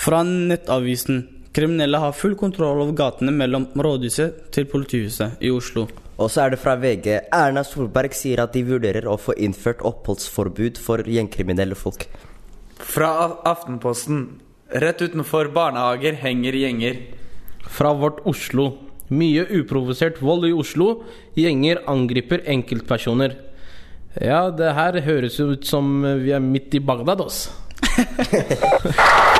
Fra Nettavisen. Kriminelle har full kontroll over gatene mellom rådhuset til politihuset i Oslo. Og så er det fra VG. Erna Solberg sier at de vurderer å få innført oppholdsforbud for gjengkriminelle folk. Fra Aftenposten. Rett utenfor barnehager henger gjenger. Fra vårt Oslo. Mye uprovosert vold i Oslo. Gjenger angriper enkeltpersoner. Ja, det her høres ut som vi er midt i Bagdad, altså.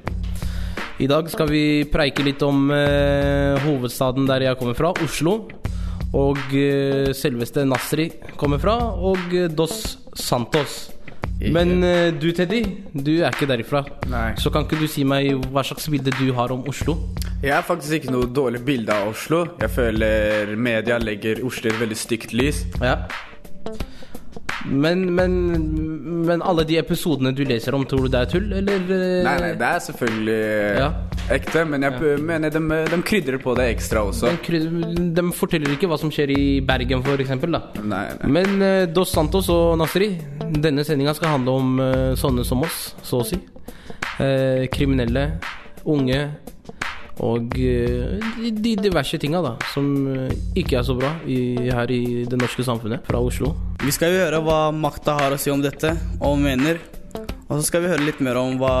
I dag skal vi preike litt om eh, hovedstaden der jeg kommer fra, Oslo. Og eh, selveste Nasri kommer fra, og eh, Dos Santos. Men eh, du, Teddy, du er ikke derifra. Nei. Så kan ikke du si meg hva slags bilde du har om Oslo? Jeg har faktisk ikke noe dårlig bilde av Oslo. Jeg føler media legger Oslo i et veldig stygt lys. Ja. Men, men, men alle de episodene du leser om, tror du det er tull, eller? eh, Nei, nei, det er selvfølgelig Ja. ekte, men jeg mener de, de krydrer på det ekstra også. De, De forteller ikke hva som skjer i Bergen, for eksempel, da. Nei, nei. Men uh, Dos Santos og Nasri, denne sendinga skal handle om uh, sånne som oss, så å si. Uh, kriminelle, unge og eh, de, de diverse tinga da, som eh, ikke er så bra i, her i det norske samfunnet, fra Oslo. Vi skal jo høre hva makta har å si om dette, og mener. Og så skal vi høre litt mer om hva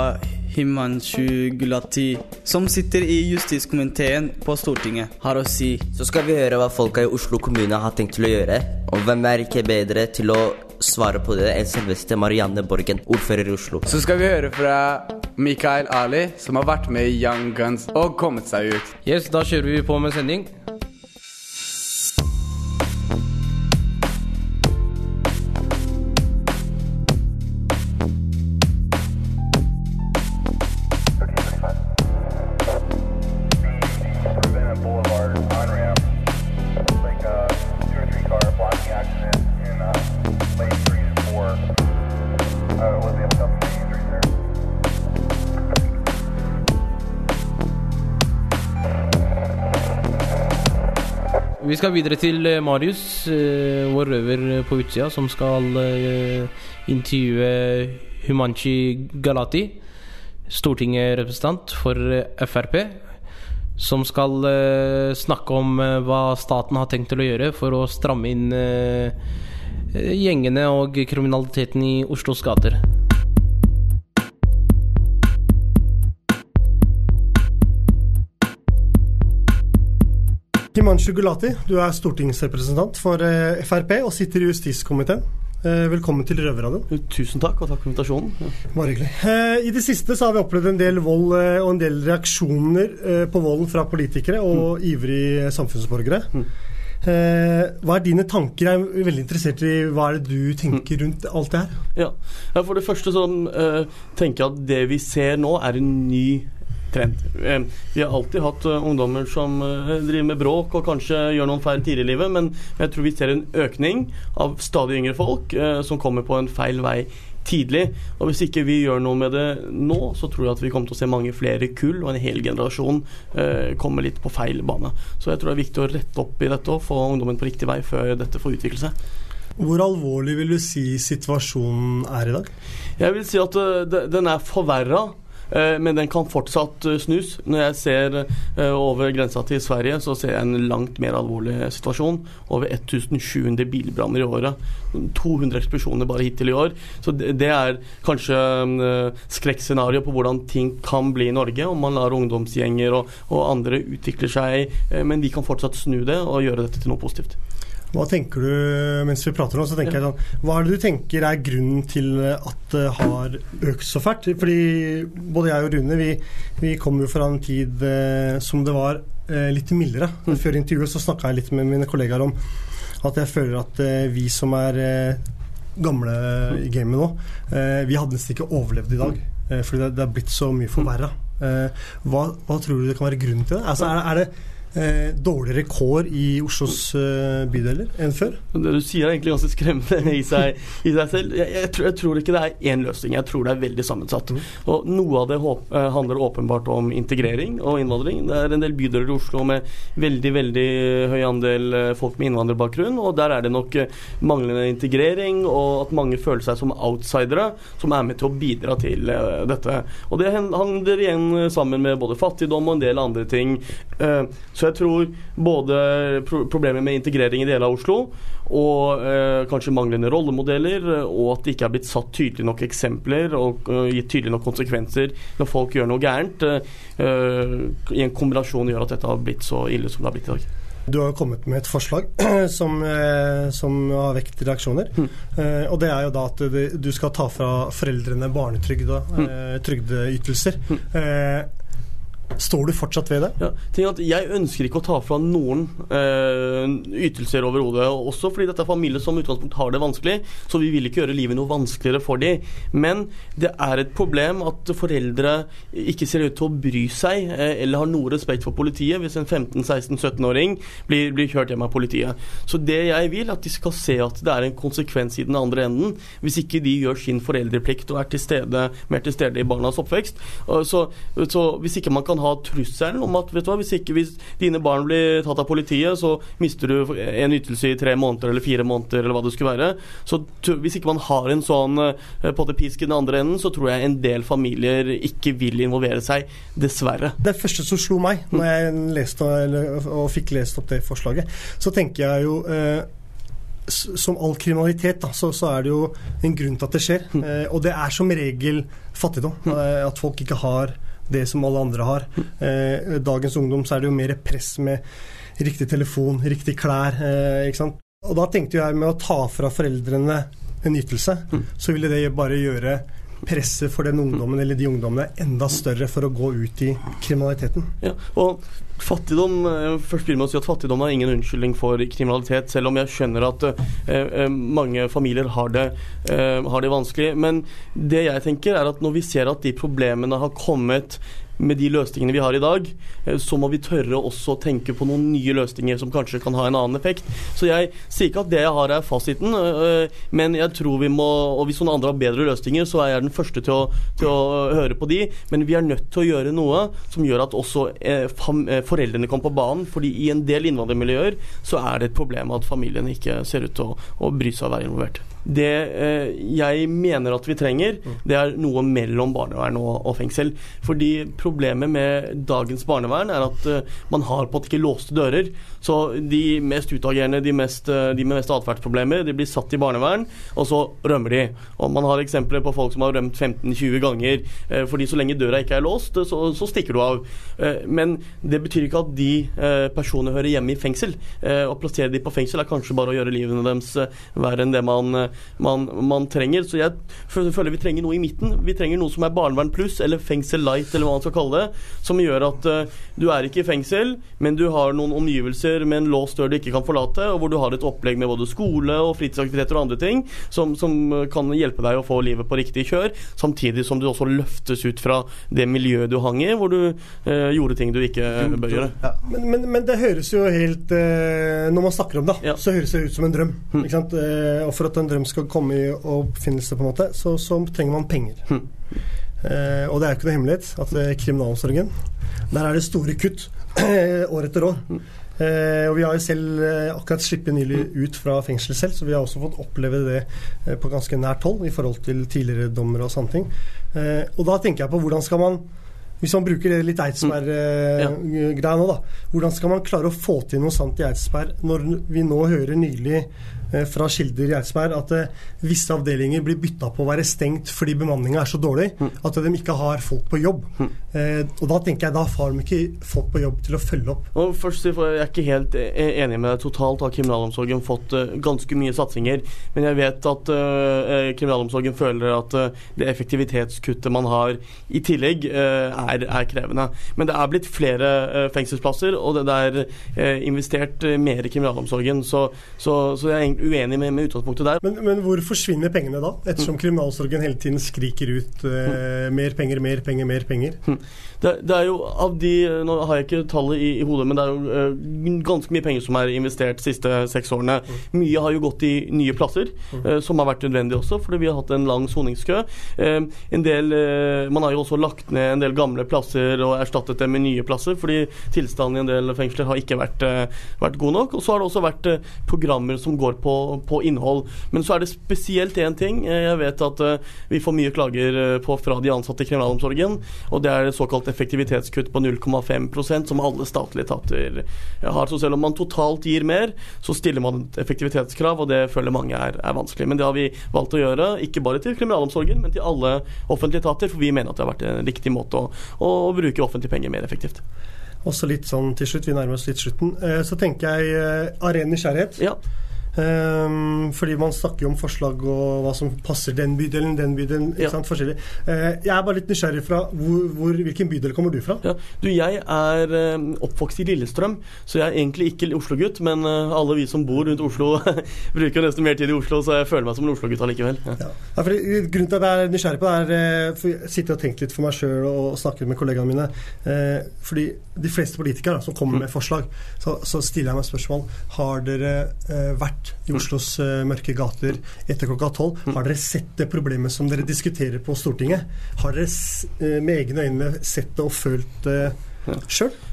Himanshu Gulati, som sitter i justiskomiteen på Stortinget, har å si. Så skal vi høre hva folka i Oslo kommune har tenkt til å gjøre. Og hvem er ikke bedre til å svare på det enn selveste Marianne Borgen, ordfører i Oslo. Så skal vi høre fra Mikael Ali, som har vært med i Young Guns og kommet seg ut. Yes, da kjører vi på med sending. Skal videre til eh, Marius, eh, vår røver på utsida, som skal eh, intervjue Humanchi Galati, stortingsrepresentant for eh, Frp, som skal eh, snakke om eh, hva staten har tenkt til å gjøre for å stramme inn eh, gjengene og kriminaliteten i Oslos gater. Himanshu Gulati, du er stortingsrepresentant for eh, Frp og sitter i justiskomiteen. Eh, Velkommen til Røverradioen. Tusen takk, og takk for invitasjonen. Bare hyggelig. Eh, I det siste så har vi opplevd en del vold og en del reaksjoner på volden fra politikere og ivrige samfunnsborgere. Mm. Hva er dine tanker? Jeg er veldig interessert i hva er det du tenker rundt alt det her? Ja. ja, For det første så tenker jeg at det vi ser nå, er en ny trend. Eh, vi har alltid hatt eh, ungdommer som eh, driver med bråk og kanskje gjør noen feil tidlig i livet, men jeg tror vi ser en økning av stadig yngre folk som kommer på en feil vei tidlig. Og hvis ikke vi gjør noe med det nå, så tror jeg at vi kommer til å se mange flere kull og en hel generasjon eh, komme litt på feil bane. Så jeg tror det er viktig å rette opp i dette og få ungdommen på riktig vei før dette får utvikle seg. Hvor alvorlig vil du si situasjonen er i dag? Jeg vil si at den er forverra. Øh, Men den kan fortsatt øh, snus. Når jeg ser øh, over grensa til Sverige, så ser jeg en langt mer alvorlig situasjon. Over 1700 bilbranner i året. 200 eksplosjoner bare hittil i år. Så det, er kanskje skrekkscenario på hvordan ting kan bli i Norge om man lar ungdomsgjenger og, og andre utvikle seg. Men vi kan fortsatt snu det og gjøre dette til noe positivt. Hva tenker du mens vi prater nå? Så tenker jeg sånn, Hva er det du tenker er grunnen til at det har økt så fælt? Fordi både jeg og Rune vi, vi kom jo fra en tid eh, som det var eh, litt mildere. Før intervjuet så snakka jeg litt med mine kollegaer om at jeg føler at eh, vi som er eh, gamle i gamet nå, eh, vi hadde nesten ikke overlevd i dag. Eh, fordi det, det er blitt så mye forverra. Eh, hva, hva tror du det kan være grunnen til det? Altså, er, er det eh, dårligere kår i Oslos eh, bydeler enn før? Det du sier er egentlig ganske skremmende i seg, i seg selv. Jeg, jeg, tror, jeg tror ikke det er én løsning, jeg tror det er veldig sammensatt. Og Noe av det håp, eh, handler åpenbart om integrering og innvandring. Det er en del bydeler i Oslo med veldig veldig høy andel eh, folk med innvandrerbakgrunn, og der er det nok eh, manglende integrering og at mange føler seg som outsidere, som er med til å bidra til dette. Og Det handler igjen sammen med både fattigdom og en del andre ting. Så jeg tror både pro problemer med integrering i deler av Oslo og eh, kanskje manglende rollemodeller, eh, og at det ikke er blitt satt tydelige nok eksempler og uh, gitt tydelige nok konsekvenser når folk gjør noe gærent, eh, i en kombinasjon gjør at dette har blitt så ille som det har blitt i dag. Du har jo kommet med et forslag som, som har vekt reaksjoner. Mm. Eh, og det er jo da at du skal ta fra foreldrene barnetrygd og Mm. eh, trygdeytelser. Eh, står du fortsatt ved det? Ja, Jeg ønsker ikke å ta fra noen eh, ytelser overhodet. og Også fordi dette er familier som utgangspunkt har det vanskelig, så vi vil ikke gjøre livet noe vanskeligere for dem. Men det er et problem at foreldre ikke ser ut til å bry seg eh, eller har noe respekt for politiet hvis en 15-16-17-åring blir, blir kjørt hjem av politiet. Så det jeg vil, at de skal se at det er en konsekvens i den andre enden hvis ikke de gjør sin foreldreplikt og er til stede, mer til stede i barnas oppvekst. Så, så hvis ikke man kan ha trusselen om at vet du hva, hvis ikke hvis dine barn blir tatt av politiet, så mister du en ytelse i tre måneder eller fire måneder eller hva det skulle være. Så hvis ikke man har en sånn eh, pottepisk i den andre enden, så tror jeg en del familier ikke vil involvere seg, dessverre. Det første som slo meg når jeg leste eller, og fikk lest opp det forslaget, så tenker jeg jo eh, som all kriminalitet, da, så, så er det jo en grunn til at det skjer. Eh, og det er som regel fattigdom. Eh, at folk ikke har det som alle andre har. Eh, dagens ungdom så er det jo mer press med riktig telefon, riktig klær. Eh, ikke sant? Og da tenkte jeg med å ta fra foreldrene en ytelse, så ville det bare gjøre presset for den ungdommen eller de ungdommene enda større for å gå ut i kriminaliteten. Ja, og fattigdom eh, Først begynner med å si at fattigdom er ingen unnskyldning for kriminalitet, selv om jeg skjønner at eh, eh, mange familier har det, eh, har det vanskelig. Men det jeg tenker er at når vi ser at de problemene har kommet med de løsningene vi har i dag, eh, så må vi tørre også å tenke på noen nye løsninger som kanskje kan ha en annen effekt. Så jeg sier ikke at det jeg har er fasiten, øh, men jeg tror vi må Og hvis noen andre har bedre løsninger, så er jeg den første til å, til å høre på de. Men vi er nødt til å gjøre noe som gjør at også eh, eh, foreldrene kommer på banen. fordi i en del innvandrermiljøer så er det et problem at familiene ikke ser ut til å, å bry seg og være involvert. Det eh, jeg mener at vi trenger, det er noe mellom barnevern og, og fengsel. Fordi problemet med dagens barnevern er at eh, man har på at ikke låste dører. Så de mest utagerende, de, mest, eh, de med mest atferdsproblemer, de blir satt i barnevern, og så rømmer de. Og man har eksempler på folk som har rømt 15-20 ganger. Eh, fordi så lenge døra ikke er låst, så, så stikker du av. Eh, men det betyr ikke at de eh, personene hører hjemme i fengsel. Å plassere de på fengsel er kanskje bare å gjøre livene deres verre enn det man, man, man trenger. Så jeg føler vi trenger noe i midten. Vi trenger noe som er barnevern pluss, eller fengsel light, eller hva man skal kalle det. Som gjør at uh, du er ikke i fengsel, men du har noen omgivelser med en låst dør du ikke kan forlate, og hvor du har et opplegg med både skole og fritidsaktiviteter og andre ting som, som eh, kan hjelpe deg å få livet på riktig kjør, samtidig som du også løftes ut fra det miljøet du hang i, hvor du eh, gjorde ting du ikke bør gjøre. Men, men, men det høres jo helt eh, Når man snakker om det, Ja. så høres det ut som en drøm. Sant? Eh, og for at en drøm skal komme i oppfinnelse, på en måte, så, så trenger man penger. Eh, og det er jo ikke noe hemmelighet at eh, kriminalomsorgen Der er det store kutt år etter år. Eh, og Vi har jo selv eh, akkurat sluppet nylig ut fra fengsel selv, så vi har også fått oppleve det eh, på ganske nært hold i forhold til tidligere dommere og sånne ting. Eh, og da tenker jeg på hvordan skal man hvis man bruker det litt Eidsberg-greia nå, da. Hvordan skal man klare å få til noe sant i Eidsberg når vi nå hører nylig fra kilder i Eidsberg at eh, visse avdelinger blir bytta på å være stengt fordi bemanninga er så dårlig at de ikke har folk på jobb. Eh, og da tenker jeg da har de ikke folk på jobb til å følge opp. Og først, Jeg er ikke helt eh, enig med deg. Totalt har kriminalomsorgen fått eh, ganske mye satsinger. Men jeg vet at eh, kriminalomsorgen føler at eh, det effektivitetskuttet man har i tillegg, eh, er, er krevende. Men det er blitt flere eh, fengselsplasser, og det, er eh, investert eh, mer i kriminalomsorgen. Så, så, så jeg uenig med, med utgangspunktet der. Men, men hvor forsvinner pengene da? Ettersom kriminalsorgen hele tiden skriker ut eh, mer penger, mer penger, mer penger. Det, det er jo av de Nå har jeg ikke tallet i, i hodet, men det er jo uh, ganske mye penger som er investert de siste seks årene. Mye har jo gått i nye plasser, uh, som har vært nødvendig også, fordi vi har hatt en lang soningskø. Uh, en del, man har jo også lagt ned en del gamle plasser og erstattet dem med nye plasser, fordi tilstanden i en del fengsler har ikke vært, vært god nok. Og så har det også vært programmer som går på, på innhold. Men så er det spesielt én ting. Jeg vet at vi får mye klager på fra de ansatte i kriminalomsorgen, og det er såkalt effektivitetskutt på 0,5% som alle statlige etater har. Så selv om man totalt gir mer, så stiller man et effektivitetskrav, og det føler mange er, er vanskelig. Men det har vi valgt å gjøre, ikke bare til kriminalomsorgen, men til alle offentlige etater, for vi mener at det har vært en riktig måte å, å bruke offentlige penger mer effektivt. Også litt sånn til slutt, vi nærmer oss litt slutten. Eh, så tenker jeg arenen av ren nysgjerrighet. Ja. Ehm, fordi man snakker jo om forslag og hva som passer den bydelen, den bydelen. ikke Ja. sant, forskjellig. Eh, jeg er bare litt nysgjerrig fra hvor, hvor, hvilken bydel kommer du fra? Ja. Du, jeg er eh, oppvokst i Lillestrøm, så jeg er egentlig ikke Oslo-gutt. Men eh, alle vi som bor rundt Oslo, bruker nesten mer tid i Oslo, så jeg føler meg som en Oslo-gutt allikevel. Ja. Ja. Ja, grunnen til at jeg er nysgjerrig på det, er eh, for jeg sitter og tenker litt for meg sjøl og snakker med kollegaene mine. Fordi de fleste politikere som kommer med forslag, så, så stiller jeg meg spørsmål Har dere eh, vært i Oslos eh, mørke gater etter klokka tolv? Har dere sett det problemet som dere diskuterer på Stortinget? Har dere eh, med egne øyne sett det og følt det Ja.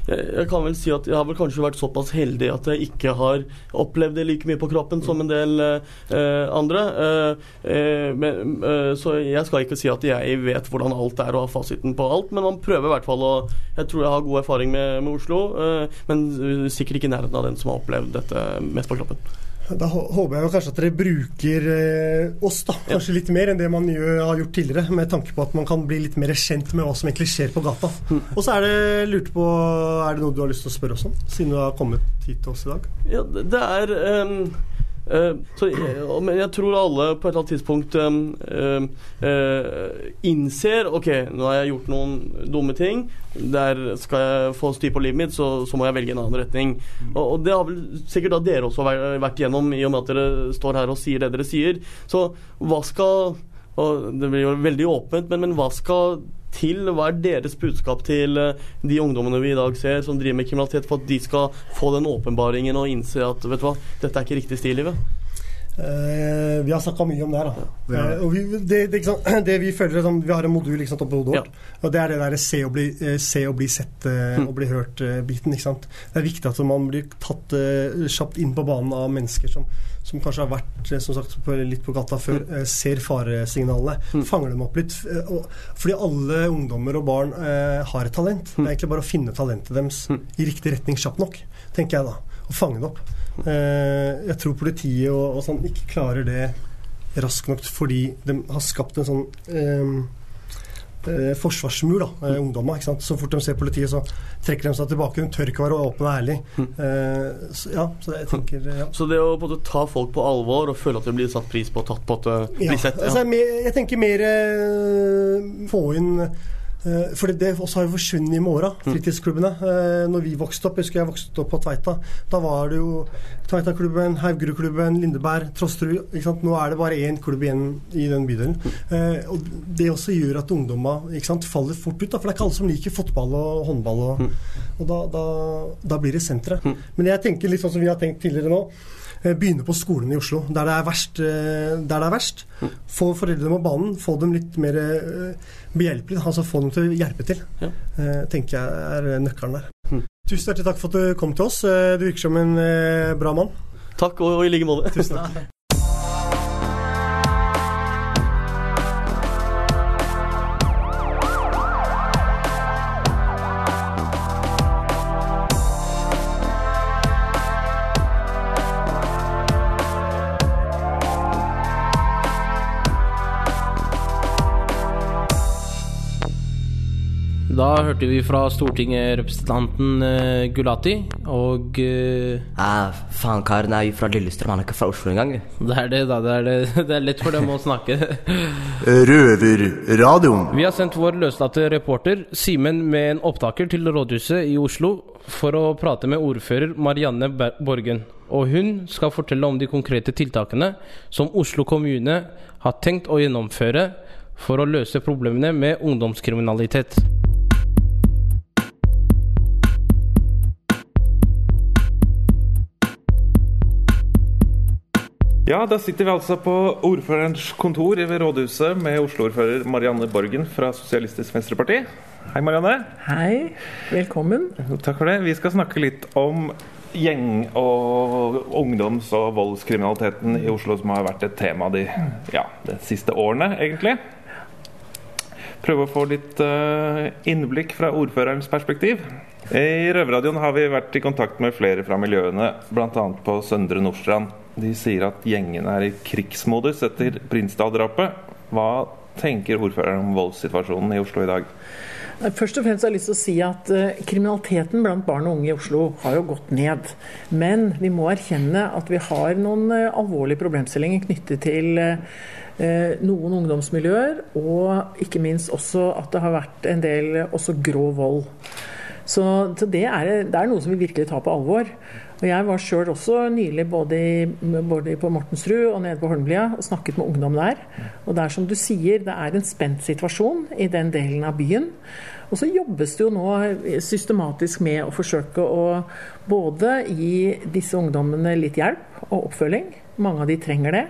Jeg, jeg kan vel si at jeg har vel kanskje vært såpass heldig at jeg ikke har opplevd det like mye på kroppen som en del eh, andre. Eh, eh, men, eh, så jeg skal ikke si at jeg vet hvordan alt er og har fasiten på alt, men man prøver i hvert fall å Jeg tror jeg har god erfaring med, med Oslo, men sikkert ikke i nærheten av den som har opplevd dette mest på kroppen. Da håper jeg jo kanskje at dere bruker eh, oss da, kanskje litt mer enn det man har gjort tidligere, med tanke på at man kan bli litt mer kjent med hva som egentlig skjer på gata. Og så er det lurt på Er det noe du har lyst til å spørre oss om, siden du har kommet hit til oss i dag? Ja, det er eh, så men jeg tror alle på et eller annet tidspunkt eh, innser Ok, nå har jeg gjort noen dumme ting. Der skal jeg få styr på livet mitt, så, så må jeg velge en annen retning. Og, og det har vel sikkert da dere også vært, vært gjennom, i og med at dere står her og sier det dere sier. Så hva skal og Det blir jo veldig åpent, men, men hva skal til? Hva er deres budskap til eh, de ungdommene vi i dag ser som driver med kriminalitet, for at de skal få den åpenbaringen og innse at vet du hva, dette er ikke riktig stil i livet? Eh, vi har snakka mye om det her. Eh, og vi, det, det, liksom, det vi føler er sånn, Vi har en modul sant, oppe hodet vårt. Og det er det der se og bli, se og bli sett eh, og bli hørt-biten. Det er viktig at man blir tatt kjapt inn på banen av mennesker som, som kanskje har vært eh, som sagt, på, litt på gata før, mm. ser faresignalene, fanger dem opp litt. eh, fordi alle ungdommer og barn eh, har et talent. Det er egentlig bare å finne talentet deres i riktig retning kjapt nok, tenker jeg da. Og fange det opp. Eh, jeg tror politiet og, og sånn ikke klarer det raskt nok fordi de har skapt en sånn eh, eh, forsvarsmur, da, eh, ungdommer. Så fort de ser politiet, så trekker de seg tilbake. De tør ikke være åpne og ærlig. Eh, så, ja, så jeg tenker ja. Så det å måte ta folk på alvor og føle at de blir satt pris på og tatt på at det Ja, blir sett altså, jeg, jeg tenker mer eh, få inn eh, for det også har jo forsvunnet i morgen, Mm. fritidsklubbene. Eh, når vi vokste opp, jeg husker jeg vokste opp på Tveita, da var det jo Tveitaklubben, Haugerudklubben, Lindeberg, Trosterud. Nå er det bare én klubb igjen i den bydelen. Mm. Eh, og det også gjør at ungdommer faller fort ut. Da, for det er ikke alle som liker fotball og håndball. Og, Mm. og da, da, da blir det senteret. Men jeg tenker litt sånn som vi har tenkt tidligere nå. Begynne på skolen i Oslo, der det er verst. Der det er verst. Få foreldrene på banen, få dem litt mer behjelpelige. behjelpelig. Altså få dem å hjelpe til. Ja. eh, tenker jeg er nøkkelen der. Tusen hjertelig takk for at du kom til oss. Eh, Du virker som en eh, bra mann. Takk, og, og i like måte. Tusen takk. Da hørte vi fra Stortinget representanten eh, Gulati, og uh, Eh, Faen, karen er jo fra Lillestrøm, han er ikke fra Oslo engang. Det er det, da. Det er, det. det er lett for dem å snakke. Røverradioen. Vi har sendt vår løslatte reporter Simen med en opptaker til rådhuset i Oslo for å prate med ordfører Marianne Borgen. Og hun skal fortelle om de konkrete tiltakene som Oslo kommune har tenkt å gjennomføre for å løse problemene med ungdomskriminalitet. Ja, da sitter vi altså på ordførerens kontor ved rådhuset med Oslo-ordfører Marianne Borgen fra Sosialistisk Venstreparti. Hei, Marianne. Hei, velkommen. Takk for det. Vi skal snakke litt om gjeng- og ungdoms- og voldskriminaliteten i Oslo, som har vært et tema de, ja, de siste årene, egentlig. Prøve å få litt eh, innblikk fra ordførerens perspektiv. I Røverradioen har vi vært i kontakt med flere fra miljøene, bl.a. på Søndre Nordstrand. De sier at gjengene er i krigsmodus etter Prinsdal-drapet. Hva tenker ordføreren om voldssituasjonen i Oslo i dag? Først og fremst har jeg lyst til å si at eh, Kriminaliteten blant barn og unge i Oslo har jo gått ned. Men vi må erkjenne at vi har noen eh, alvorlige problemstillinger knyttet til eh, noen ungdomsmiljøer, og ikke minst også at det har vært en del også grå vold. Så det, er, det er noe som vi virkelig tar på alvor. Og Jeg var sjøl også nylig både, i, både på Mortensrud og nede på Holmlia og snakket med ungdom der. Og det er som du sier, det er en spent situasjon i den delen av byen. Og så jobbes det jo nå systematisk med å forsøke å både gi disse ungdommene litt hjelp og oppfølging. Mange av de trenger det.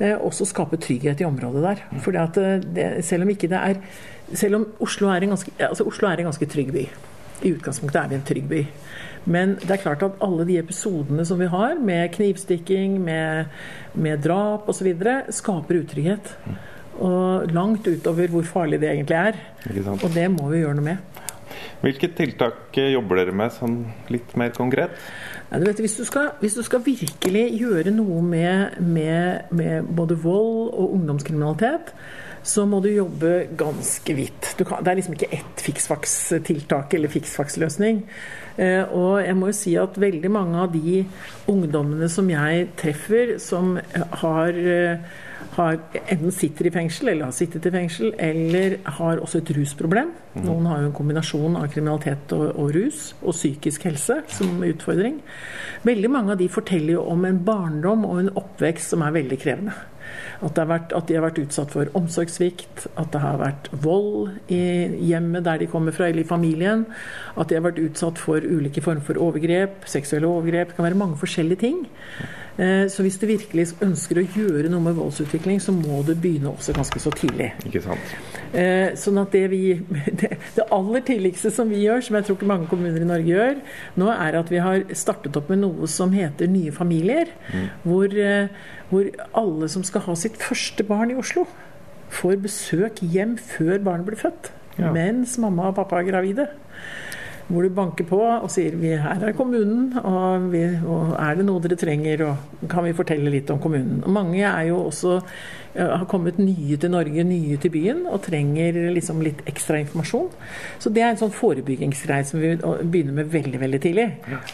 Eh, også skape trygghet i området der. Fordi at eh, det, selv om ikke det er Selv om Oslo er en ganske, altså Oslo er en ganske trygg by. I utgangspunktet er vi en trygg by. Men det er klart at alle de episodene som vi har, med knivstikking, med, med drap osv., skaper utrygghet. Og langt utover hvor farlig det egentlig er. Og det må vi gjøre noe med. Hvilke tiltak eh, jobber dere med sånn litt mer konkret? Ja, du vet, hvis, du skal, hvis du skal virkelig gjøre noe med, med, med både vold og ungdomskriminalitet, så må du jobbe ganske vidt. Kan, det er liksom ikke ett fiksfaks-tiltak eller fiksfaks-løsning. Eh, og jeg må jo si at veldig mange av de ungdommene som jeg treffer, som har, eh, har enten sitter i fengsel, eller har sittet i fengsel, eller har også et rusproblem. Noen har jo en kombinasjon av kriminalitet og, og rus, og psykisk helse som utfordring. Veldig mange av de forteller jo om en barndom og en oppvekst som er veldig krevende. At, vært, at de har vært utsatt for omsorgssvikt, at det har vært vold i hjemmet der de kommer fra, eller i familien. At de har vært utsatt for ulike former for overgrep, seksuelle overgrep. Det kan være mange forskjellige ting. Eh, Så hvis du virkelig ønsker å gjøre noe med voldsutvikling, så må du begynne også ganske så tidlig. Ikke sant? Eh, Sånn at det, vi, det, det aller tidligste som vi gjør, som jeg tror ikke mange kommuner i Norge gjør, nå er at vi har startet opp med noe som heter Nye familier. Hvor, eh, hvor alle som skal ha sitt første barn i Oslo, får besøk hjem før barnet blir født. Ja. Mens mamma og pappa er gravide. Hvor du banker på og sier vi, her er kommunen, og, vi, og er det noe dere trenger, og kan vi fortelle litt om kommunen. Og mange er jo også har kommet nye til Norge, nye til byen, og trenger liksom litt ekstra informasjon. Så det er en sånn forebyggingsgreie som vi begynner med veldig veldig tidlig.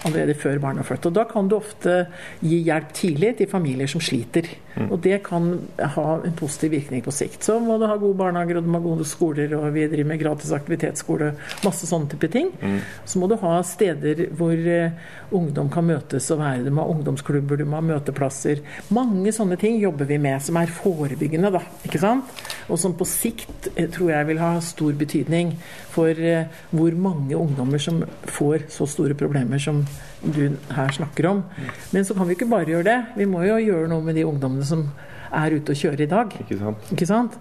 Allerede før barna er født. Og da kan du ofte gi hjelp tidlig til familier som sliter. Og det kan ha en positiv virkning på sikt. Så må du ha gode barnehager, og du må ha gode skoler, og vi driver med gratis aktivitetsskole, masse sånne type ting. Så må du ha steder hvor eh, ungdom kan møtes og være. Du må ha ungdomsklubber, du må ha møteplasser. Mange sånne ting jobber vi med, som er forebyggende, da. Ikke sant? Og som på sikt eh, tror jeg vil ha stor betydning for eh, hvor mange ungdommer som får så store problemer som du her snakker om. Men så kan vi ikke bare gjøre det. Vi må jo gjøre noe med de ungdommene som er ute og kjører i dag. Ikke sant? Ikke sant?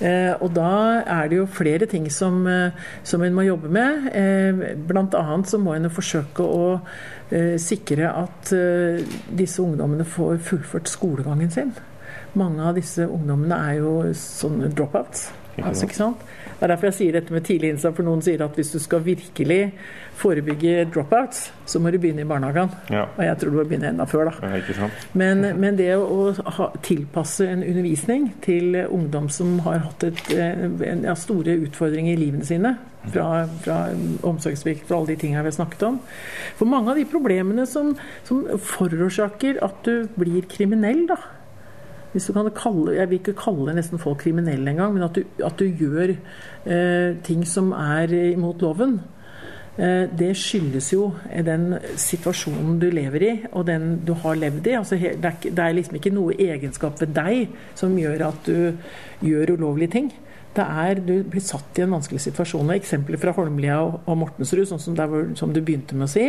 Eh, og da er det jo flere ting som, eh, som en må jobbe med. Eh, annet så må en forsøke å eh, sikre at eh, disse ungdommene får fullført skolegangen sin. Mange av disse ungdommene er jo sånne dropouts. Altså? Det er derfor jeg sier dette med tidlig innsats, for noen sier at hvis du skal virkelig forebygge dropouts, så må du begynne i barnehagen. Ja. Og jeg tror du må begynne enda før, da. Men, men det å ha, tilpasse en undervisning til ungdom som har hatt et, eh, en, ja, store utfordringer i livene sine, fra, fra omsorgssvikt, fra alle de tingene vi har snakket om For mange av de problemene som, som forårsaker at du blir kriminell, da kalle, Jeg vil ikke kalle nesten folk kriminelle engang, men at du, at du gjør eh, ting som er imot loven. Eh, det skyldes jo den situasjonen du lever i, og den du har levd i. Altså, det, er, det er liksom ikke noe egenskap ved deg som gjør at du gjør ulovlige ting. Det er, Du blir satt i en vanskelig situasjon. Eksempler fra Holmlia og, og Mortensrud, sånn som, der som du begynte med å si.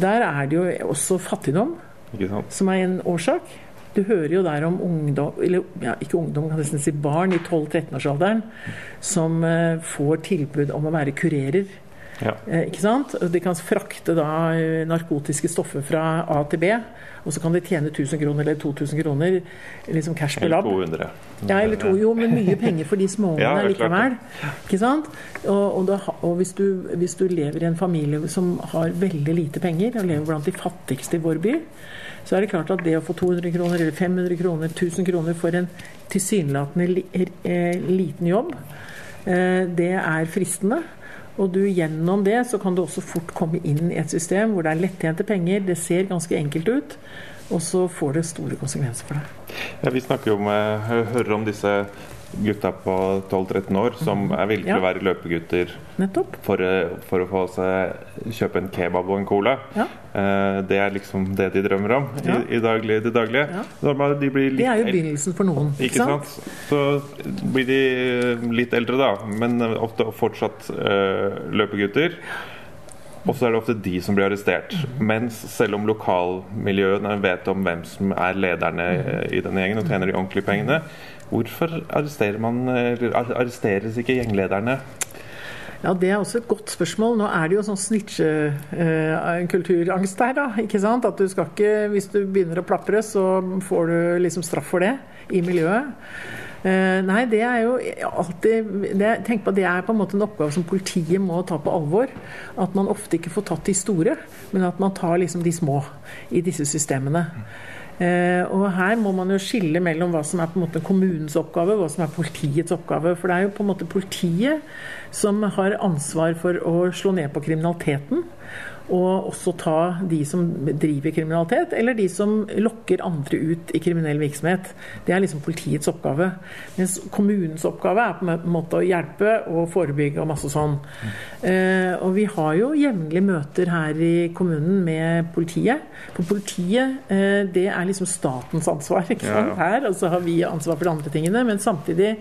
Der er det jo også fattigdom som er en årsak. Du hører jo der om ungdom, eller ja, ikke ungdom, kan nesten si barn i 12-13-årsalderen som eh, får tilbud om å være kurerer. Ja. Eh, ikke sant? De kan frakte da eh, narkotiske stoffer fra A til B, og så kan de tjene 1000 kroner eller 2000 kroner liksom cash per Eller lab. 200. Ja, eller to, jo, men mye penger for de småungene Ja, likevel. Ikke sant? Og, og, da, og hvis, du, hvis du lever i en familie som har veldig lite penger, og lever blant de fattigste i vår by, så er det klart at det å få 200 kroner eller 500 kroner, 1000 kroner for en tilsynelatende eh, liten jobb, eh, det er fristende. Og du gjennom det så kan du også fort komme inn i et system hvor det er lettjente penger, det ser ganske enkelt ut, og så får det store konsekvenser for deg. Ja, vi snakker jo om, hører om disse gutta på 12-13 år som er villige til Ja. å være løpegutter for, eh, for å få seg kjøpe en kebab og en cola. Ja. Eh, Det er liksom det de drømmer om Ja. i, i daglig, det daglige. De Det er jo el- begynnelsen for noen. Ikke sant? Så blir de litt eldre, da, men ofte fortsatt eh, løpegutter. Og så er det ofte de som blir arrestert. Mens selv om lokalmiljøene vet om hvem som er lederne eh, i denne gjengen og tjener de ordentlige pengene, hvorfor arresterer man eller arresteres ikke gjenglederne? Ja, Det er også et godt spørsmål. Nå er det jo sånn snitchekulturangst der, da. ikke sant? At du skal ikke, Hvis du begynner å plapre, så får du liksom straff for det i miljøet. Eh, nei, det er jo alltid det, Tenk på at det er på en måte en oppgave som politiet må ta på alvor. At man ofte ikke får tatt de store, men at man tar liksom de små i disse systemene. Uh, og her må man jo skille mellom hva som er på en måte kommunens oppgave, hva som er politiets oppgave. For det er jo på en måte politiet som har ansvar for å slå ned på kriminaliteten. Og også ta de som driver kriminalitet, eller de som lokker andre ut i kriminell virksomhet. Det er liksom politiets oppgave. Mens kommunens oppgave er på en måte å hjelpe og forebygge og masse sånn. Eh, og vi har jo jevnlig møter her i kommunen med politiet. For politiet, eh, det er liksom statens ansvar ikke sant? her. Og så har vi ansvar for de andre tingene. Men samtidig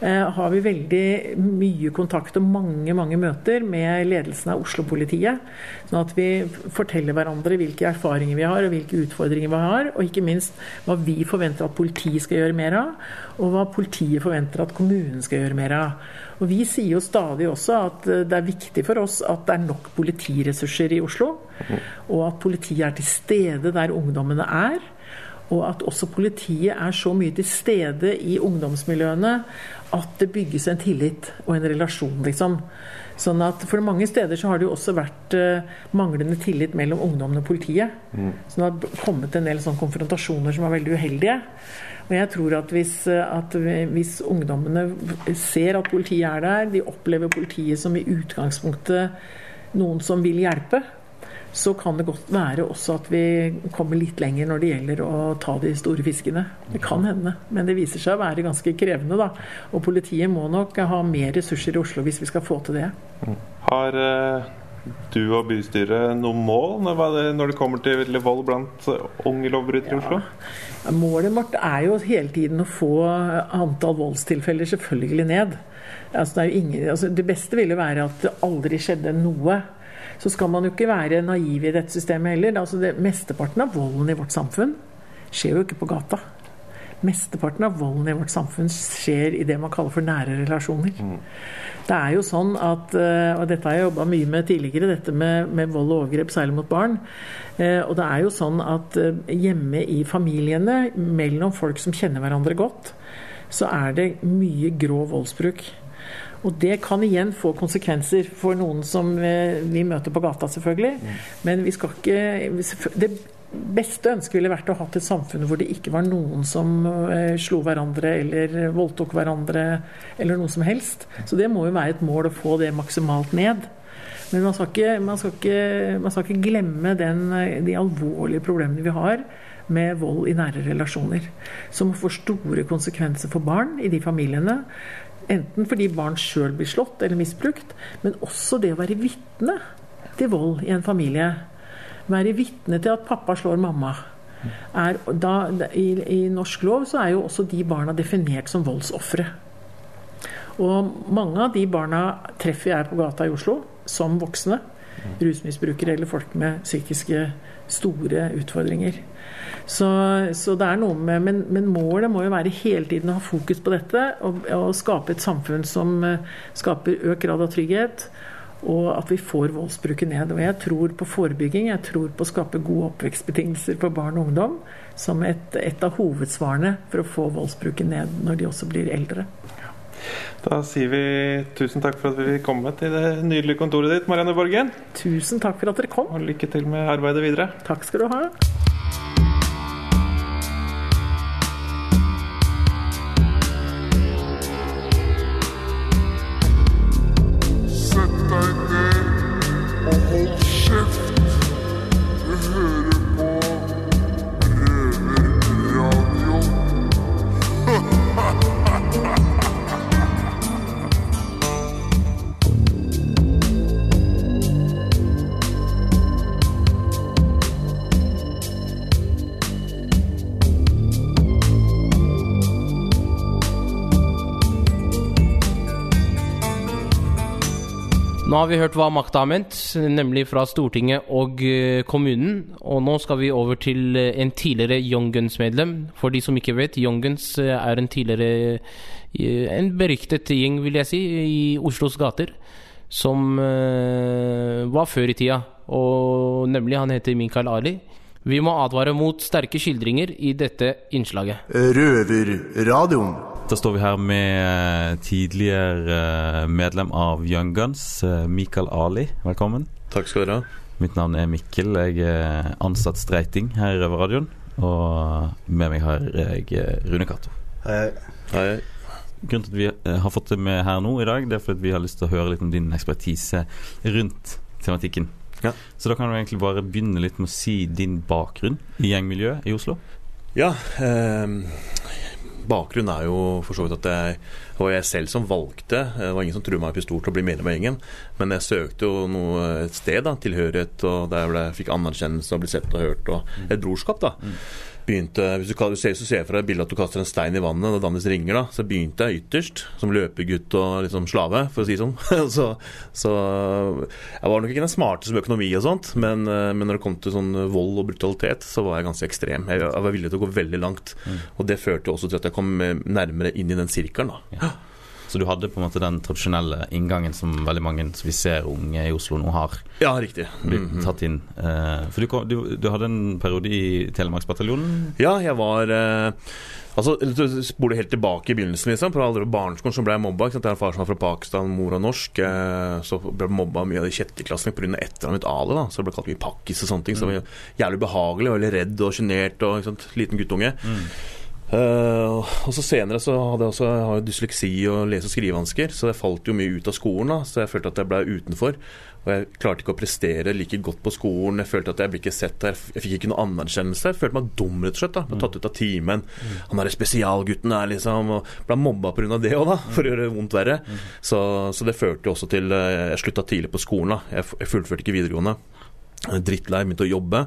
har vi veldig mye kontakt og mange mange møter med ledelsen av Oslo-politiet. Sånn at vi forteller hverandre hvilke erfaringer vi har og hvilke utfordringer vi har. Og ikke minst hva vi forventer at politiet skal gjøre mer av, og hva politiet forventer at kommunen skal gjøre mer av. Og Vi sier jo stadig også at eh, det er viktig for oss at det er nok politiressurser i Oslo. Og at politiet er til stede der ungdommene er. Og at også politiet er så mye til stede i ungdomsmiljøene at det bygges en tillit og en relasjon, liksom. Sånn at For mange steder så har det jo også vært eh, manglende tillit mellom ungdommen og politiet. Så det har kommet en del sånne konfrontasjoner som er veldig uheldige. Og jeg tror at hvis, eh, at hvis ungdommene ser at politiet er der, de opplever politiet som i utgangspunktet noen som vil hjelpe, så kan det godt være også at vi kommer litt lenger når det gjelder å ta de store fiskene. Det kan hende, men det viser seg å være ganske krevende. da. Og politiet må nok ha mer ressurser i Oslo hvis vi skal få til det. Har eh, du og bystyret noen mål når det, kommer til vold blant eh, unge lovbrytere i Oslo? Målet vårt er jo hele tiden å få antall voldstilfeller selvfølgelig ned. Altså, det, er ingen, altså, det beste ville være at det aldri skjedde noe. Så skal man jo ikke være naiv i dette systemet heller. Altså, det, mesteparten av volden i vårt samfunn skjer jo ikke på gata. Mesteparten av volden i vårt samfunn skjer i det man kaller for nære relasjoner. Det er jo sånn at, eh, og dette har jeg jobba mye med tidligere, dette med, med vold og overgrep, særlig mot barn. Eh, Og det er jo sånn at eh, hjemme i familiene, mellom folk som kjenner hverandre godt, så er det mye grov voldsbruk. Og det kan igjen få konsekvenser for noen som eh, vi møter på gata, selvfølgelig. Men vi skal ikke Det beste ønsket ville vært å ha et samfunn hvor det ikke var noen som eh, slo hverandre eller voldtok hverandre eller noe som helst. Så det må jo være et mål å få det maksimalt ned. Men man skal ikke, man skal ikke, man skal ikke glemme den, eh, de alvorlige problemene vi har med vold i nære relasjoner. Som får store konsekvenser for barn i de familiene. Enten fordi barn sjøl blir slått eller misbrukt, men også det å være vitne til vold i en familie. Være vitne til at pappa slår mamma. Er, da, i, I norsk lov så er jo også de barna definert som voldsofre. Og mange av de barna treffer jeg på gata i Oslo som voksne. Rusmisbrukere eller folk med psykiske store utfordringer. Så, så det er noe med, men, men målet må jo være hele tiden å ha fokus på dette og, og skape et samfunn som eh, skaper økt grad av trygghet. Og at vi får voldsbruket ned. Og jeg tror på forebygging. Jeg tror på å skape gode oppvekstbetingelser for barn og ungdom som et, et av hovedsvarene for å få voldsbruket ned når de også blir eldre. Da sier vi tusen takk for at vi fikk komme til det nydelige kontoret ditt, Marianne Borgen. Tusen takk for at dere kom. Og lykke til med arbeidet videre. Takk skal du ha. Nå har vi hørt hva makta har ment, nemlig fra Stortinget og eh, kommunen. Og nå skal vi over til eh, en tidligere Young Guns-medlem. For de som ikke vet, Young Guns eh, er en tidligere En beryktet gjeng, vil jeg si, i Oslos gater. Som var før i tida. Og nemlig, han heter Mikael Ali. Vi må advare mot sterke skildringer i dette innslaget. Røverradioen. Da står vi her med tidligere eh, medlem av Young Guns, eh, Mikael Ali. Velkommen. Takk skal du ha. Mitt navn er Mikkel. Jeg er ansatt streiting her i Røverradioen. Og med meg har jeg eh, Rune Cato. Hei. Hei. Grunnen til at vi eh, har fått det med her nå i dag, Det er fordi vi har lyst til å høre litt om din ekspertise rundt tematikken. Ja. Så da kan du egentlig bare begynne litt med å si din bakgrunn i gjengmiljøet i Oslo. Ja, eh, bakgrunnen er jo for så vidt at jeg, det var jeg selv som valgte. Det var ingen som truet meg med pistol til å bli medlem av gjengen. Men jeg søkte jo noe, et sted, da, tilhørighet, og der jeg fikk anerkjennelse og ble sett og hørt, og et brorskap. da. Begynte, hvis du, kan- hvis du ser, så ser jeg deg bildet at du kaster en stein i vannet, og Dennis ringer, da. Så begynte jeg ytterst, som løpegutt og liksom slave, for å si det sånn. så, så jeg var nok ikke den smarteste med økonomi og sånt, men, eh, men når det kom til sånn vold og brutalitet, så var jeg ganske ekstrem. Jeg, jeg var villig til å gå veldig langt. Og det førte også til at jeg kom eh, nærmere inn i den sirkelen, da. Så du hadde på en måte den tradisjonelle inngangen som veldig mange som vi ser unge i Oslo nå har. Ja, riktig. Blitt Mhm. tatt inn. Eh, for du, kom, du, du hadde en periode i Telemarksbataljonen. Ja, jeg var eh, Altså, du spoler helt tilbake i begynnelsen, liksom. På alle barneskolen så ble jeg mobba. ikke sant? Jeg har en far som er fra Pakistan, mor er norsk. Eh, så ble jeg mobba mye av de kjetteklassene pga. etternavnet mitt Ali. da, Så jeg ble kalt mye pakkis og sånne ting. Så jeg var jævlig ubehagelig, veldig redd og sjenert og ikke sant? liten guttunge. Eh, og så senere så hadde jeg også jeg har dysleksi og lese- og skrivevansker, så jeg falt jo mye ut av skolen. da, Så jeg følte at jeg ble utenfor. Og jeg klarte ikke å prestere like godt på skolen. Jeg følte at jeg ble ikke sett der. Jeg fikk ikke noe anerkjennelse. Jeg følte meg dum, rett og slett. da, Ble tatt ut av timen. Han derre spesialgutten der, liksom. Og ble mobba pga. det òg, da, for å gjøre vondt verre. Så, så det førte jo også til eh, Jeg slutta tidlig på skolen. da, Jeg, jeg fullførte ikke videregående. Drittlei, begynte å jobbe.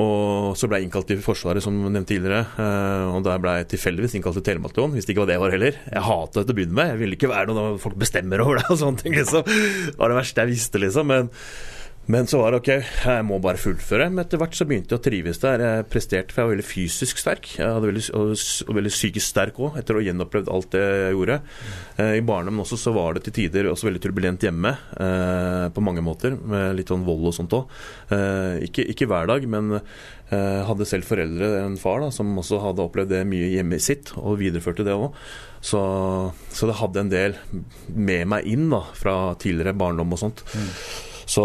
Og så ble jeg innkalt til Forsvaret, som nevnt tidligere. eh, Og der ble jeg tilfeldigvis innkalt til Telemarksbataljonen, hvis det ikke var det jeg var heller. Jeg hata det til å begynne med. Jeg ville ikke være noe der folk bestemmer over deg og sånne ting, liksom. Det var det verste jeg visste, liksom. Men, Men så var det ok, jeg må bare fullføre. Men etter hvert så begynte jeg å trives der. Jeg presterte, for jeg var veldig fysisk sterk. Jeg hadde veldig, og, veldig psykisk sterk òg, etter å ha gjenopplevd alt det jeg gjorde. Eh, I barndommen også så var det til tider også veldig turbulent hjemme, eh, på mange måter. Med litt sånn vold og sånt òg. Eh, ikke, ikke hver dag, men hadde selv foreldre, en far da, som også hadde opplevd det mye hjemme sitt, og videreførte det òg. Så, så det hadde en del med meg inn da, fra tidligere barndom og sånt. Så,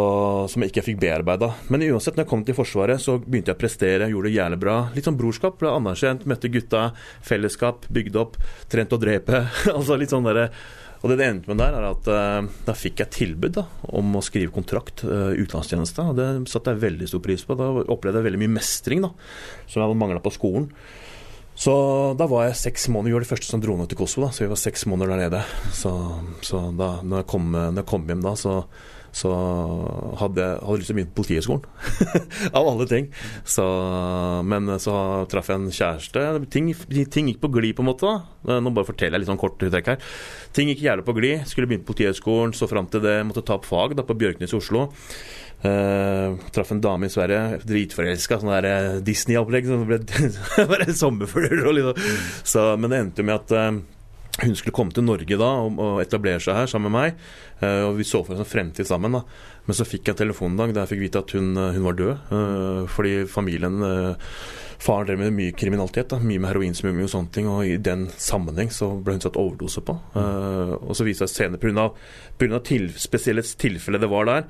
som jeg ikke fikk bearbeida. Men uansett, når jeg kom til Forsvaret, så begynte jeg å prestere, gjorde det jævlig bra. Litt sånn brorskap, ble anerkjent, møtte gutta, fellesskap, bygde opp, trent å drepe. altså litt sånn derre og det det endte med der, er at uh, da fikk jeg tilbud da, om å skrive kontrakt, uh, utenlandstjeneste. Og det satte jeg veldig stor pris på. Da opplevde jeg veldig mye mestring, da, som jeg hadde mangla på skolen. Så da var jeg seks måneder, vi var de første som dro ned til Kosovo, da, så vi var seks måneder der nede. Så, så da når jeg, kom, når jeg kom hjem da, så, så hadde jeg lyst til å begynne på Politihøgskolen. Av alle ting. Så, men så traff jeg en kjæreste. Ting, ting gikk på glid, på en måte. da. Nå bare forteller jeg litt sånn kort trekk her. Ting gikk jævlig på glid. Skulle begynne på Politihøgskolen, så fram til det måtte ta opp fag da, på Bjørknes i Oslo. Uh, traff en dame i Sverige, dritforelska, sånn der eh, Disney-opplegg. Det ble bare sommerfugler og sånn. Så, men det endte jo med at uh, hun skulle komme til Norge da og, og etablere seg her sammen med meg. Eh, og vi så for oss en fremtid sammen. da Men så fikk jeg en telefon en dag der jeg fikk vite at hun, eh, hun var død. eh, fordi familien Faren drev med mye kriminalitet, da, mye med heroinsmugling og sånne ting. Og i den sammenheng så ble hun satt overdose på. Og så viste det seg senere, pga. Til, spesielle tilfellet det var der,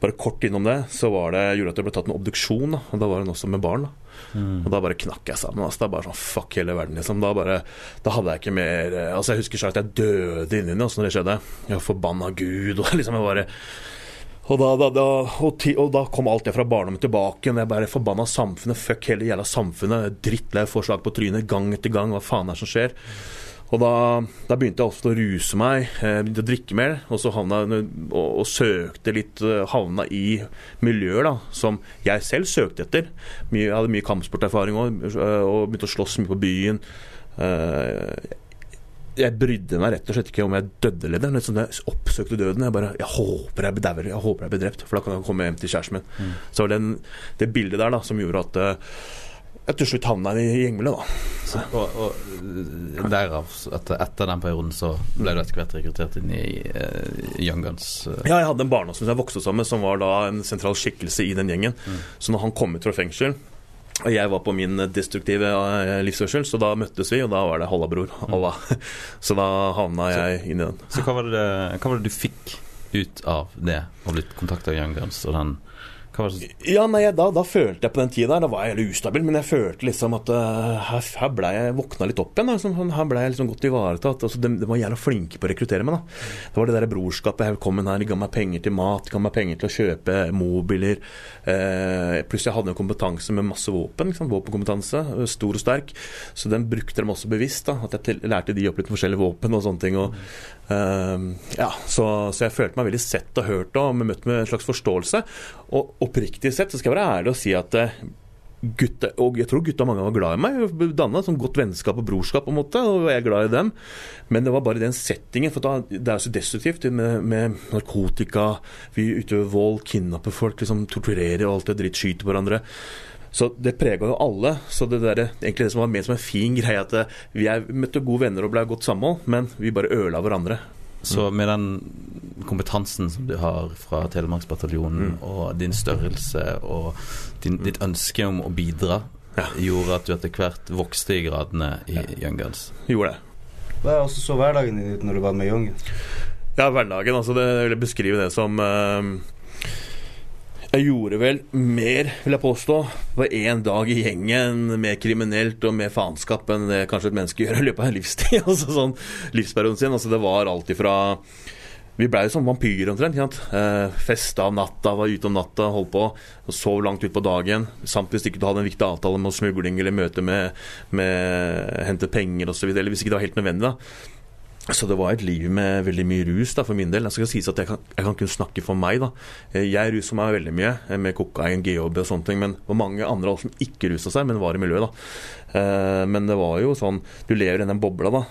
bare kort innom det, så var det, gjorde at det ble tatt en obduksjon. Da, og da var hun også med barn. da Mm. og da bare knakk jeg sammen. Altså. Det er bare sånn fuck hele verden, liksom. Da, bare, da hadde jeg ikke mer eh, Altså, jeg husker selv at jeg døde inni meg altså, når det skjedde. Jeg forbanna Gud, og liksom jeg bare og da, da, da, og, ti, og da kom alt det fra barndommen tilbake. Og jeg bare forbanna samfunnet. Fuck hele jævla samfunnet. Drittlei forslag på trynet gang etter gang. Hva faen er det som skjer? Og da, da begynte jeg ofte å ruse meg, eh, begynte å drikke mer, og så havna og, og søkte litt eh, Havna i miljøer da, som jeg selv søkte etter. Mye, jeg hadde mye kampsporterfaring òg, og begynte å slåss mye på byen. Eh, jeg brydde meg rett og slett ikke om jeg døde eller det. Liksom jeg oppsøkte døden. Jeg bare Jeg håper jeg dauer, jeg håper jeg blir drept, for da kan jeg komme hjem til kjæresten min. Mm. Så den, det bildet der da som gjorde at eh, jeg til slutt havna i gjengmiljøet, da. Så. Og, og derav, etter, etter den perioden, så ble du etter hvert rekruttert inn i uh, Young Guns. Uh. Ja, jeg hadde en barndomsvenn som jeg vokste sammen med, som var da en sentral skikkelse i den gjengen. Så når han kom ut fra fengsel og jeg var på min destruktive eh, livsførsel, så da møttes vi, og da var det halla, bror. Allah. Så da havna jeg inn i den. Så hva var, det, hva var det du fikk ut av det, å bli kontakta av Young Guns og den Ja, nei, da, da følte jeg på den tida da var jeg veldig ustabil, men jeg følte liksom at uh, her, her ble jeg våkna litt opp igjen. Liksom, her ble jeg liksom godt ivaretatt. Altså, de, de var jævla flinke på å rekruttere meg. da. Det var det der brorskapet. Jeg kom inn her, de ga meg penger til mat, de ga meg penger til å kjøpe mobiler. Uh, pluss jeg hadde jo kompetanse med masse våpen. Liksom, våpenkompetanse, eh, stor og sterk. Så den brukte de også bevisst. da, At jeg til, lærte de opp litt forskjellige våpen og sånne ting. og uh, ja, så, så jeg følte meg veldig sett og hørt og møtt med en slags forståelse. Og oppriktig sett så skal jeg være ærlig og si at eh, gutta, og jeg tror gutta mange var glad i meg. Danna sånn godt vennskap og brorskap, på en måte, og jeg er glad i dem. Men det var bare den settingen. For det er så destruktivt med, med narkotika, vi utøver vold, kidnapper folk, liksom torturerer og alt det dritt, skyter hverandre. Så det prega jo alle. Så det der, egentlig det som var ment som en fin greie, at eh, vi er, møtte gode venner og ble godt samhold, men vi bare ødela hverandre. Så med den kompetansen som du har fra Telemarksbataljonen, og din størrelse og din, ditt ønske om å bidra, gjorde at du etter hvert vokste i gradene i Young Guns. Gjorde det. Hva er også så hverdagen din ut når du var med Young? Ja, hverdagen. altså det, Jeg vil beskrive det som eh, Jeg gjorde vel mer, vil jeg påstå, på én dag i gjengen mer kriminelt og mer faenskap enn det kanskje et menneske gjør i løpet av en livstid. altså sånn livsperioden sin. altså Det var alt ifra vi blei jo som vampyrer omtrent. Eh, festa om natta, var ute om natta, holdt på. Sov langt utpå dagen. Samt hvis ikke du hadde en viktig avtale med smugling eller møte med, med hente penger osv. Eller hvis ikke det var helt nødvendig. da. Så det var et liv med veldig mye rus da, for min del. Jeg skal sies at jeg kan, jeg kan kun snakke for meg. da. Eh, Jeg rusa meg veldig mye eh, med kokain, GHB og sånne ting. Men det var mange andre som ikke rusa seg, men var i miljøet. da. Eh, Men det var jo sånn Du lever i den bobla, da.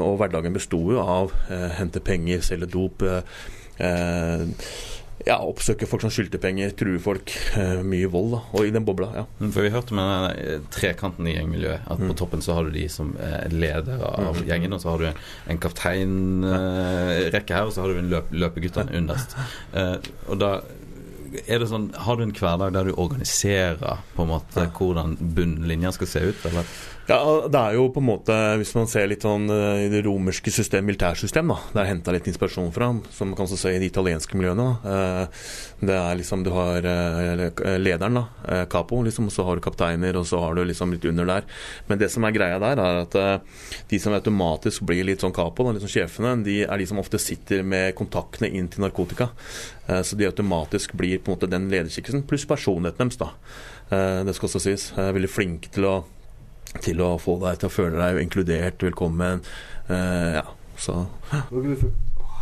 Og hverdagen besto jo av hente penger, selge dop. Eh, eh, ja, oppsøke folk som skyldte penger, true folk. eh, mye vold, da. Og i den bobla, ja. Mm, For Vi hørte med den trekanten i gjengmiljøet. At Mm. På toppen så har du de som er ledere av gjengen, og så har du en kapteinrekke her, og så har du en løp, løpeguttene underst. Uh, og da er det sånn Har du en hverdag der du organiserer på en måte hvordan bunnlinja skal se ut, eller? Ja, det er jo på en måte, hvis man ser litt sånn eh, i det romerske system, militærsystem, da, der henta litt inspirasjon fra, som man kan så se i de italienske miljøene. da. Eh, Det er liksom, du har eh, lederen, da, capo, liksom, og så har du kapteiner, og så har du liksom litt under der. Men det som er greia der, er at de som automatisk blir litt sånn capo, da, liksom sjefene, de er de som ofte sitter med kontaktene inn til narkotika. Så de automatisk blir på en måte den lederskikkelsen, pluss personligheten deres, da. Det skal også sies. Er veldig flinke til å til å få deg til å føle deg inkludert, velkommen. Uh, ja, så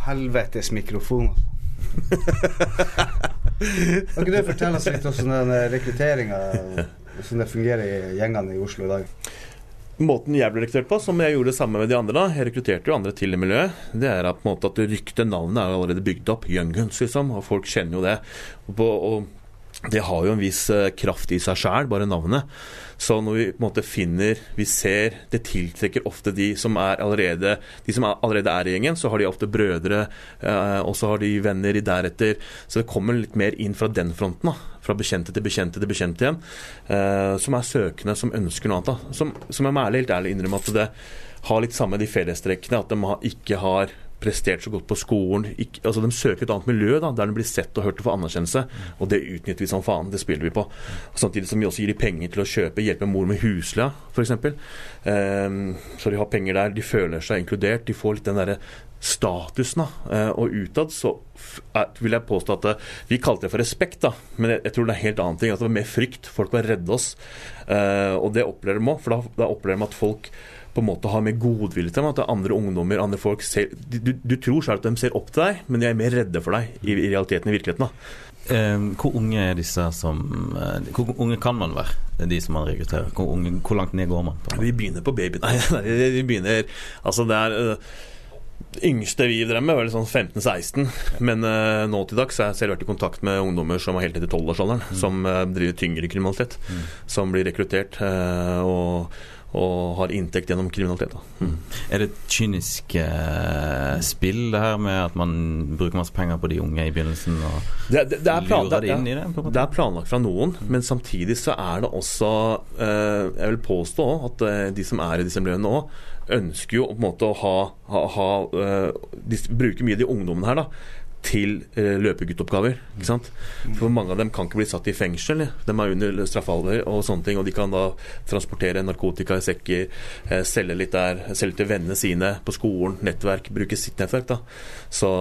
helvetes mikrofon, altså. Kan ikke du fortelle oss litt om sånn rekrutteringa, hvordan det fungerer i gjengene i Oslo i dag? Måten jeg ble rekruttert på, som jeg gjorde det samme med de andre, da, jeg rekrutterte jo andre til i miljøet, det er at, på en måte, at ryktet, navnet, er jo allerede bygd opp. Young Guns, liksom. Og folk kjenner jo det. Og, på, og det har jo en viss eh, kraft i seg sjæl, bare navnet. Så når vi på en måte finner Vi ser det tiltrekker ofte de som er allerede De som er, allerede er i gjengen, så har de ofte brødre, eh, og så har de venner i deretter. Så det kommer litt mer inn fra den fronten. da Fra bekjente til bekjente til bekjente igjen. Eh, som er søkende, som ønsker noe annet. da Som, som jeg må ærlig, helt ærlig innrømme at det har litt samme de fellestrekkene. At de ikke har prestert så godt på skolen. Ikke, altså De søker et annet miljø da, der de blir sett og hørt og får anerkjennelse. Og det utnytter vi som faen. Det spiller vi på. Samtidig som vi også gir de penger til å kjøpe, hjelpe mor med husleia, f.eks. Um, så de har penger der. De føler seg inkludert. De får litt den derre statusen. da, Eh, Og utad så vil jeg påstå at eh, Vi kalte det for respekt, da, men jeg, jeg tror det er helt annen ting. At det var mer frykt. Folk var redde oss. Uh, og det opplever de òg, for da, da opplever de at folk på en måte har mer godvilje til dem. At det er andre ungdommer, andre folk ser, du, du, tror selv at de ser opp til deg, men de er mer redde for deg i, i realiteten, i virkeligheten. da. Eh, hvor unge er disse som eh, Hvor unge kan man være, de som man rekrutterer? Hvor, unge, hvor langt ned går man? Vi begynner på baby. Nei, nei vi begynner Altså, det er øh, Yngste vi drev med, var sånn 15-16. Men uh, nå til dags har jeg selv vært i kontakt med ungdommer som er helt ned i 12-årsalderen, som uh, driver tyngre kriminalitet. Som blir rekruttert Uh, og, og har inntekt gjennom kriminalitet. Mm. Er det et kynisk eh, spill, det her med at man bruker masse penger på de unge i begynnelsen? Og Det, det, det, plan, lurer det, de inn i det? det er planlagt fra noen, men samtidig så er det også eh, Jeg vil påstå at eh, de som er i disse miljøene nå, ønsker jo på en måte å ha, ha, ha eh, De bruker mye de ungdommene her da til eh, løpeguttoppgaver. ikke sant? For mange av dem kan ikke bli satt i fengsel. De er under straffalder og sånne ting, og de kan da transportere narkotika i sekker, eh, selge litt der, selge til vennene sine på skolen, nettverk, bruke sitt nettverk. da. Så,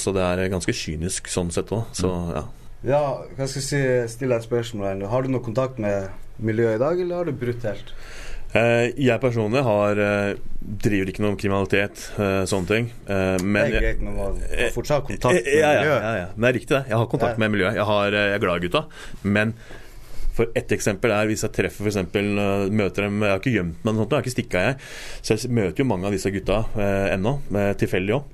så det er ganske kynisk sånn sett òg. Så ja. Ja, hva skal jeg si, stille et spørsmål her nå. Har du noe kontakt med miljøet i dag, eller har du brutt helt? Eh, jeg personlig har, eh, driver ikke noe om kriminalitet, eh, sånne ting. Men det er greit, men man har fortsatt kontakt med ja, ja, miljøet. ja, ja. Det er riktig, det. Jeg har kontakt med miljøet. Jeg, har, jeg er glad i gutta. Men for ett eksempel er hvis jeg treffer for eh, møter dem Jeg har ikke gjemt meg, noe sånt, jeg har ikke stikka, jeg. Så jeg møter jo mange av disse gutta eh, ennå, tilfeldig òg.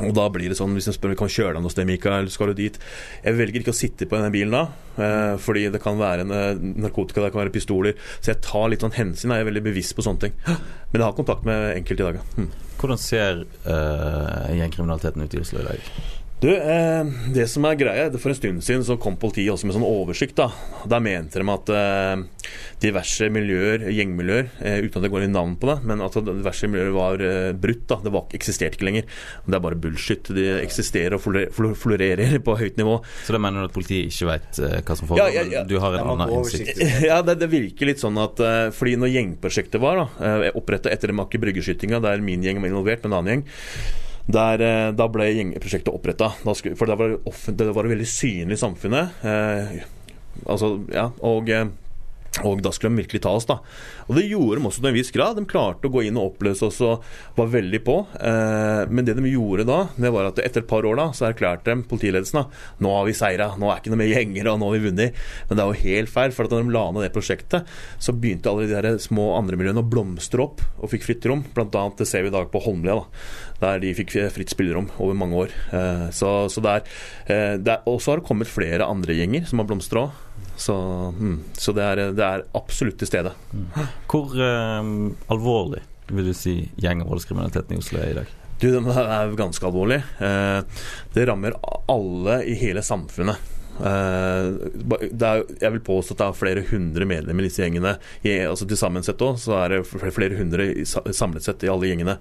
Og da blir det sånn, Hvis jeg spør kan vi kjøre deg noe sted, Mikael, skal du dit? Jeg velger ikke å sitte på denne bilen da, eh, fordi det kan være en, eh, narkotika, det kan være pistoler. Så jeg tar litt sånn hensyn. Jeg er veldig bevisst på sånne ting. Men jeg har kontakt med enkelte i dag, ja. Mm. Hvordan ser eh, gjengkriminaliteten ut i Oslo i dag? Du, eh, det som er greia, det For en stund siden så kom politiet også med sånn oversikt. Da Der mente de at eh, diverse miljøer, gjengmiljøer, eh, uten at det går inn navn på det, men at diverse miljøer var eh, brutt. da Det var, eksisterte ikke lenger. Det er bare bullshit. De eksisterer og florerer på høyt nivå. Så da mener du at politiet ikke vet eh, hva som foregår? Ja, ja, ja. Du har en annen innsikt? Ja, det, det virker litt sånn at eh, Fordi når gjengprosjektet var, da oppretta etter Makke Brygge-skytinga, der min gjeng var involvert med en annen gjeng der, eh, da ble gjengprosjektet oppretta. For det var, det var veldig synlig i samfunnet. eh, altså, ja, og eh, Og da skulle de virkelig ta oss, da. Og det gjorde de også til en viss grad. De klarte å gå inn og oppløse oss og var veldig på. Eh, men det de gjorde da, det var at etter et par år da, så erklærte de politiledelsen da nå har vi seira, nå er ikke noe mer gjenger, og nå har vi vunnet. Men det er jo helt feil, for da de la ned det prosjektet, så begynte alle de der små andre miljøene å blomstre opp og fikk fritt rom. Blant annet det ser vi i dag på Holmlia, da, der de fikk fritt spillerom over mange år. Eh, så, så der, er, eh, det er, Og så har det kommet flere andre gjenger som har blomstra òg. Så, mm, så det, er, det er absolutt til stede. Hvor eh, alvorlig vil du si gjeng- og voldskriminaliteten i Oslo er i dag? Du, Den er ganske alvorlig. Eh, det rammer alle i hele samfunnet. Eh, er, jeg vil påstå at det er flere hundre medlemmer i disse gjengene. I, altså Til sammen sett også, så er det flere hundre samlet sett i alle gjengene.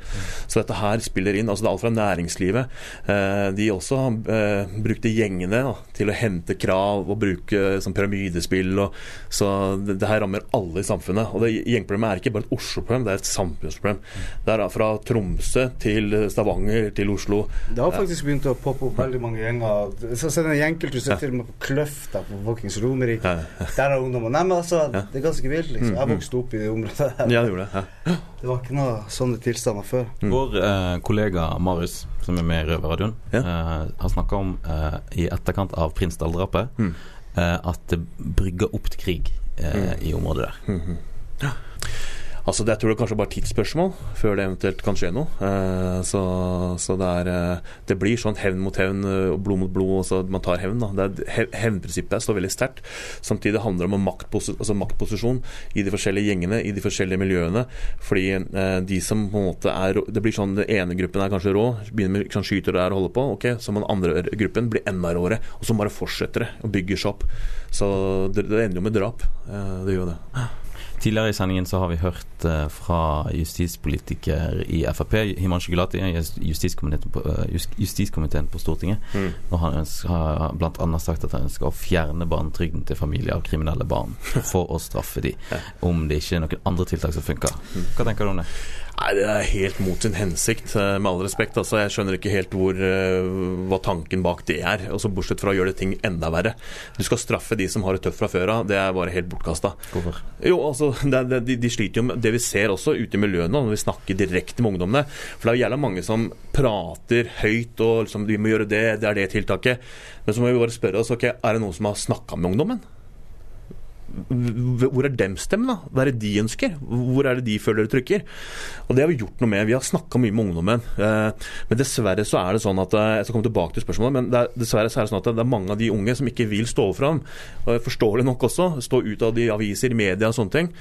Så dette her spiller inn. altså Det er alt fra næringslivet. Eh, de også eh, brukte gjengene da, til å hente krav og bruke som pyramidespill. Og, så det, det her rammer alle i samfunnet. Og det Gjengproblemet er ikke bare et Oslo-problem, det er et samfunnsproblem. Det er da fra Tromsø til Stavanger til Oslo. Det har faktisk begynt å poppe opp veldig mange gjenger. Så så den til og med på Kløfta på fuckings Romerike. Der er ungdommer. Nei, men altså, det er ganske vilt, liksom. Jeg vokste opp i det området der. Ja, det gjorde det. Det var ikke noe sånne tilstander før. Vår eh, kollega Marius, som er med i Røverradioen, eh, har snakka om eh, i etterkant av Prinsdal-drapet Mm. eh, at det brygger opp til krig eh, Mm. i området der. Mm Ja. Altså, det, jeg tror det kanskje bare er tidsspørsmål før det eventuelt kan skje noe. Eh, så så det, er, eh, det blir sånn hevn mot hevn eh, og blod mot blod. og så man tar hevn. da. Det er, hev- Hevnprinsippet står veldig sterkt. Samtidig handler det om maktpos altså maktposisjon i de forskjellige gjengene, i de forskjellige miljøene. Fordi de som på en måte er Det blir sånn den ene gruppen er kanskje rå, begynner med sånn skyter der og holder på. ok, Så må den andre gruppen bli enda råere. Og så bare fortsetter det og bygger seg opp. Så det, det ender jo med drap. Det gjør det. Tidligere i sendingen så har vi hørt eh, fra justispolitiker i Frp, Himanshu Gulati, justiskomiteen på, eh, justiskomiteen på Stortinget. Mm. Og han har bl.a. sagt at han ønsker å fjerne barnetrygden til familier av kriminelle barn for å straffe de, om det ikke er noen andre tiltak som funker. Hva tenker du om det? Nei, Det er helt mot sin hensikt, eh, med all respekt. Altså, jeg skjønner ikke helt hvor, eh, hva tanken bak det er. Altså, bortsett fra å gjøre det ting enda verre. Du skal straffe de som har det tøft fra før av. Det er bare helt bortkasta. Hvorfor? Jo, altså, det, det, de, de sliter jo med det vi ser også ute i miljøene når vi snakker direkte med ungdommene. For det er jo jævla mange som prater høyt og liksom, vi må gjøre det, det er det tiltaket. Men så må vi bare spørre oss, ok, er det noen som har snakka med ungdommen? Hvor er dem stemmen, da? Hva er det de ønsker? Hvor er det de føler det trykker? Og det har vi gjort noe med. Vi har snakka mye med ungdommen. Eh, Men dessverre så er det sånn at eh, Jeg skal komme tilbake til spørsmålet, men er, dessverre så er det sånn at det er mange av de unge som ikke vil stå fram. Forståelig nok også. Stå ut av de aviser, media og sånne ting.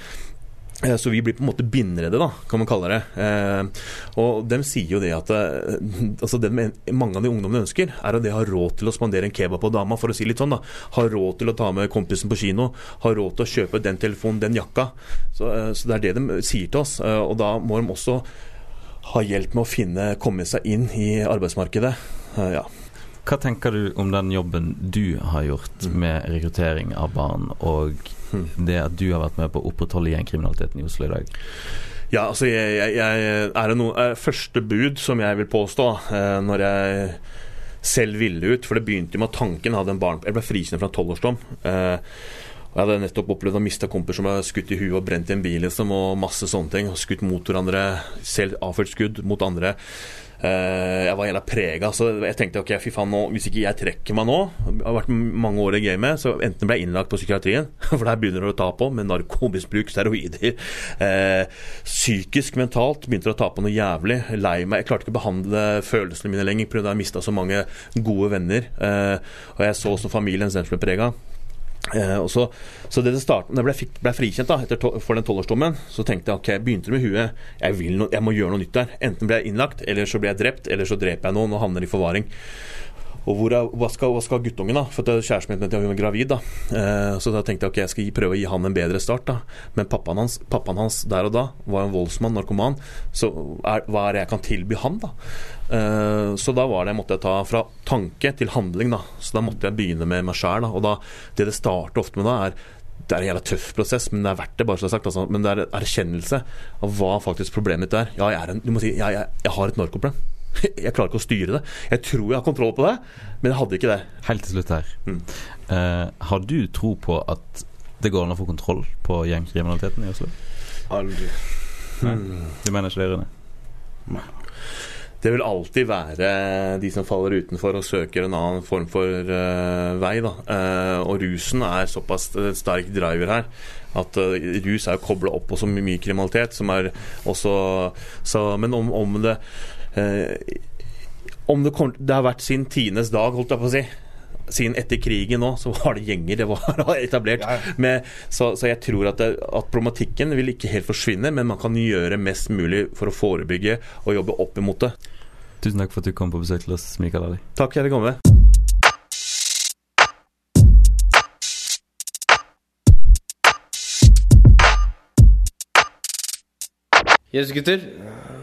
Eh, Så vi blir på en måte bindredde, da, kan man kalle det. Eh, og de sier jo det at eh, altså det mange av de ungdommene ønsker, er at de har råd til å spandere en kebab på dama, for å si litt sånn. da. Har råd til å ta med kompisen på kino. Har råd til å kjøpe den telefonen, den jakka. Så, så det er det de sier til oss. og da må de også ha hjelp med å finne, komme seg inn i arbeidsmarkedet. Ja. Hva tenker du om den jobben du har gjort med rekruttering av barn, og det at du har vært med på å opprettholde gjengkriminaliteten i Oslo i dag? Ja, altså jeg, jeg, jeg er det noe eh, Første bud, som jeg vil påstå, eh, når jeg selv ville ut For det begynte med at tanken hadde en barn Jeg ble frikjent fra en tolvårsdom. Eh, og jeg hadde nettopp opplevd å miste kompiser som ble skutt i huet og brent i en bil, liksom, og masse sånne ting. Skutt mot hverandre, selv avført skudd mot andre. Eh, jeg var jævla prega, så jeg tenkte ok, fy faen, nå, hvis ikke jeg trekker meg nå Jeg har vært mange år i gamet, så enten ble jeg innlagt på psykiatrien, for der begynner det å ta på, med narkomisbruk, steroider. Eh, psykisk, mentalt begynte det å ta på noe jævlig. Lei meg. Jeg klarte ikke å behandle følelsene mine lenger prøvde jeg mista så mange gode venner. Eh, og jeg så også familien som ble prega. Eh, så, så det det startet, når jeg ble, frikjent da, to, for den tolvårsdommen, så tenkte jeg ok, begynte det med huet. Jeg, no, jeg må gjøre noe nytt der. Enten blir jeg innlagt, eller så blir jeg drept, eller så dreper jeg noen og havner i forvaring. Og er, hva, skal, hva skal guttungen, da? For kjæresten min hun var gravid. da eh, Så da tenkte jeg ok, jeg skal prøve å gi han en bedre start. da Men pappaen hans, pappaen hans der og da var en voldsmann, narkoman. Så er, hva er det jeg kan tilby han, da? Eh, så da var det måtte jeg ta fra tanke til handling. da Så da måtte jeg begynne med meg sjæl. Og da, det det starter ofte med da, er det er en jævla tøff prosess, men det er verdt det. bare så jeg har sagt altså. Men det er erkjennelse av hva faktisk problemet ditt er. Ja, jeg, er en, du må si, jeg, jeg, jeg har et narkoproblem. Jeg klarer ikke å styre det. Jeg tror jeg har kontroll på det, men jeg hadde ikke det. Helt til slutt her. Eh, har du tro på at det går an å få kontroll på gjengkriminaliteten i Oslo? Aldri. Nei. Du mener ikke det, Rune? Det vil alltid være de som faller utenfor og søker en annen form for uh, vei. Da. Uh, og rusen er såpass sterk driver her at uh, rus er kobla opp på så mye kriminalitet som er også så, Men om, om det Om det, kom, det har vært sin tiendes dag, holdt jeg på å si siden etter krigen nå, så var det gjenger det var etablert. Med, så, så jeg tror at, det, at problematikken vil ikke helt forsvinne, men man kan gjøre mest mulig for å forebygge og jobbe opp imot det. Tusen takk for at du kom på besøk til oss, Mikael Ali. Takk, jeg vil komme. Yes, gutter.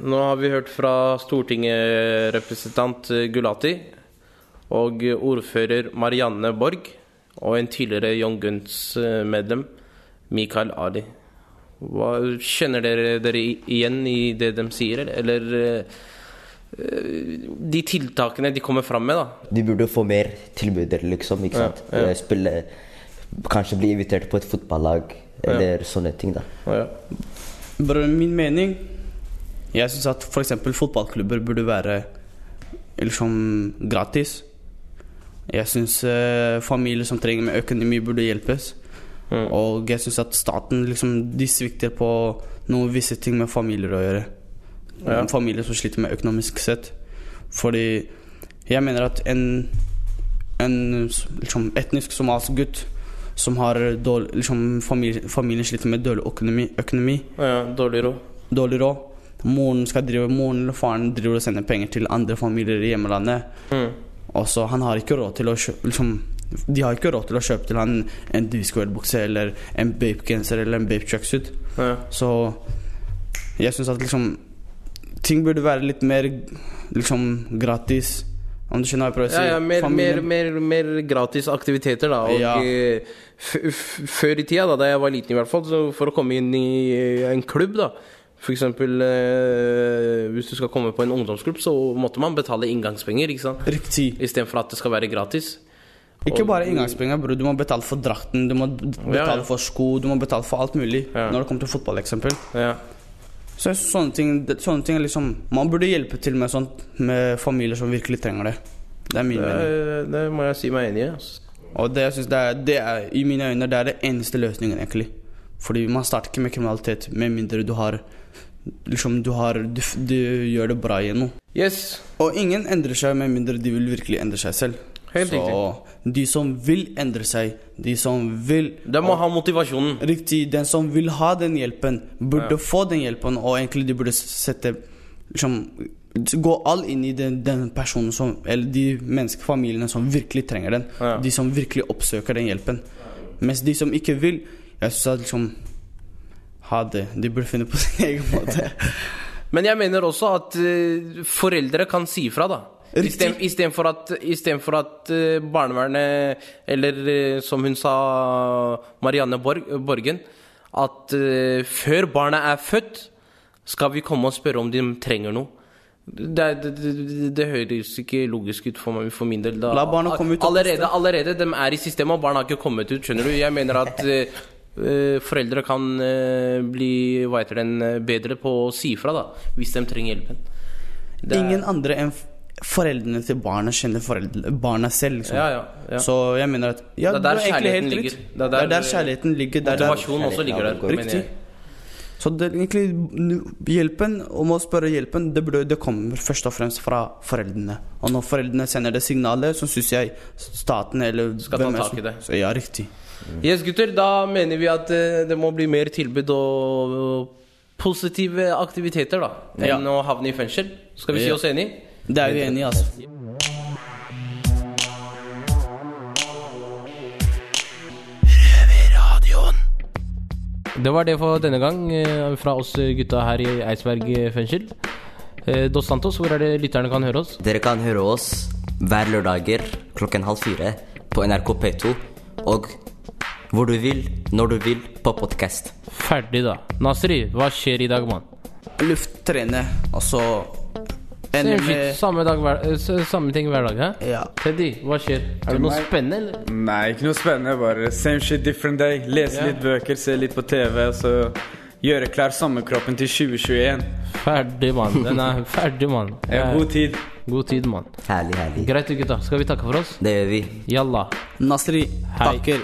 Nå har vi hørt fra stortingsrepresentant Gulati og ordfører Marianne Borg og en tidligere Young Guns-medlem, Mikael Ali. Hva, kjenner dere dere igjen i det de sier, eller eller de tiltakene de kommer fram med, da? De burde få mer tilbuder, liksom. ikke sant? ja. ja. Spille Kanskje bli invitert på et fotballag, Ja. eller sånne ting, da. Bror, min mening Jeg syns at f.eks. fotballklubber burde være liksom gratis. Jeg syns eh, familier som trenger med økonomi, burde hjelpes. Og jeg syns at staten liksom De svikter på noen visse ting med familier å gjøre. Ja. Familier som sliter med økonomisk sett. Fordi jeg mener at en En liksom, etnisk somalisk gutt som har dårlig liksom, familie, Familien sliter med dårlig økonomi, økonomi Ja, dårlig råd. dårlig råd. Moren, skal drive, moren eller faren driver og sender penger til andre familier i hjemlandet. Mm. Og så han har ikke råd til å kjøpe liksom, De har ikke råd til å kjøpe til han en Discord-bukse eller en bape-genser eller en bape-tracksuit. Ja. Så jeg syns at liksom Ting burde være litt mer liksom gratis. Om du skjønner hva jeg prøver å si? Ja, ja, mer, mer, mer, mer gratis aktiviteter, da. Og Ja. Før i tida, da, da jeg var liten i hvert fall, så for å komme inn i eh, en klubb, da eksempel eh, hvis du skal komme på en ungdomsklubb, så måtte man betale inngangspenger. ikke sant? Riktig. Istedenfor at det skal være gratis. Ikke Og- bare inngangspenger, bro. Du må betale for drakten, du må betale Ja, ja. for sko, du må betale for alt mulig. Når det kommer til fotball, eksempel. Så sånne ting, sånne ting liksom Man burde hjelpe til med sånt med familier som virkelig trenger det. Det er min mening. Det, det må jeg si meg enig i. Altså. Og det jeg synes det er, det er I mine øyne det er det eneste løsningen, egentlig. Fordi man starter ikke med kriminalitet med mindre du har Liksom, du har Du, du gjør det bra igjen nå. Yes. Og ingen endrer seg med mindre de vil virkelig endre seg selv. Helt Så de som vil endre seg, de som vil De må ha motivasjonen. Riktig. Den som vil ha den hjelpen, burde Ja. få den hjelpen, og egentlig de burde sette liksom, Gå all inn i den, den personen som Eller de menneskefamiliene som virkelig trenger den. Ja. De som virkelig oppsøker den hjelpen. Mens de som ikke vil, jeg syns at liksom Ha det. De burde finne på sin egen måte. Men jeg mener også at uh, foreldre kan si ifra, da. Istedenfor at, for at uh, barnevernet, eller uh, som hun sa, Marianne Borg, Borgen, at før barnet er født, skal vi komme og spørre om de trenger noe. Det, det, det, det høres ikke logisk ut for, meg, for min del. Da. La barna komme ut allerede, allerede de er i systemet, og barna har ikke kommet ut. Skjønner du? Jeg mener at eh, foreldre kan uh, bli hva heter den, bedre på å si ifra hvis de trenger hjelpen. Ingen andre enn foreldrene til barna kjenner foreldre, barna selv. Liksom. Ja, ja, ja. Så jeg mener at ja, Det er der kjærligheten ligger. Det er der- er kjærligheten ligger. Er Motivasjonen også ligger der, Riktig. Så det, egentlig hjelpen, om å spørre hjelpen, det, burde, det kommer først og fremst fra foreldrene. Og når foreldrene sender det signalet, så syns jeg staten eller Skal ta tak i det. Så, ja, riktig. Yes, gutter, da mener vi at eh, det må bli mer tilbud og, og positive aktiviteter, da. Enn å havne i fengsel. Skal vi si oss enig? Det er vi enige i, altså. Det var det for denne gang eh, fra oss gutta her i Eidsberg fengsel. Eh, Dos Santos, hvor er det lytterne kan høre oss? Dere kan høre oss hver lørdager klokken halv fire på NRK P2 og hvor du vil, når du vil, på podkast. Ferdig, da. Nasri, hva skjer i dag, mann? Lufttrene, og så Enig Same shit, samme, dag, hver, eh, samme ting hver dag, hæ? Ja. Teddy, hva skjer? Er det noe spennende, eller? Nei, ikke noe spennende. Bare same shit, different day. Lese Ja. litt bøker, se litt på TV, og så gjøre klar sommerkroppen til 2021. Ferdig, mann. Den er ferdig, mann. Ja, god tid. God tid, mann. Herlig, herlig. Greit, gutta. Skal vi takke for oss? Det gjør vi. Jalla. Nasri takker.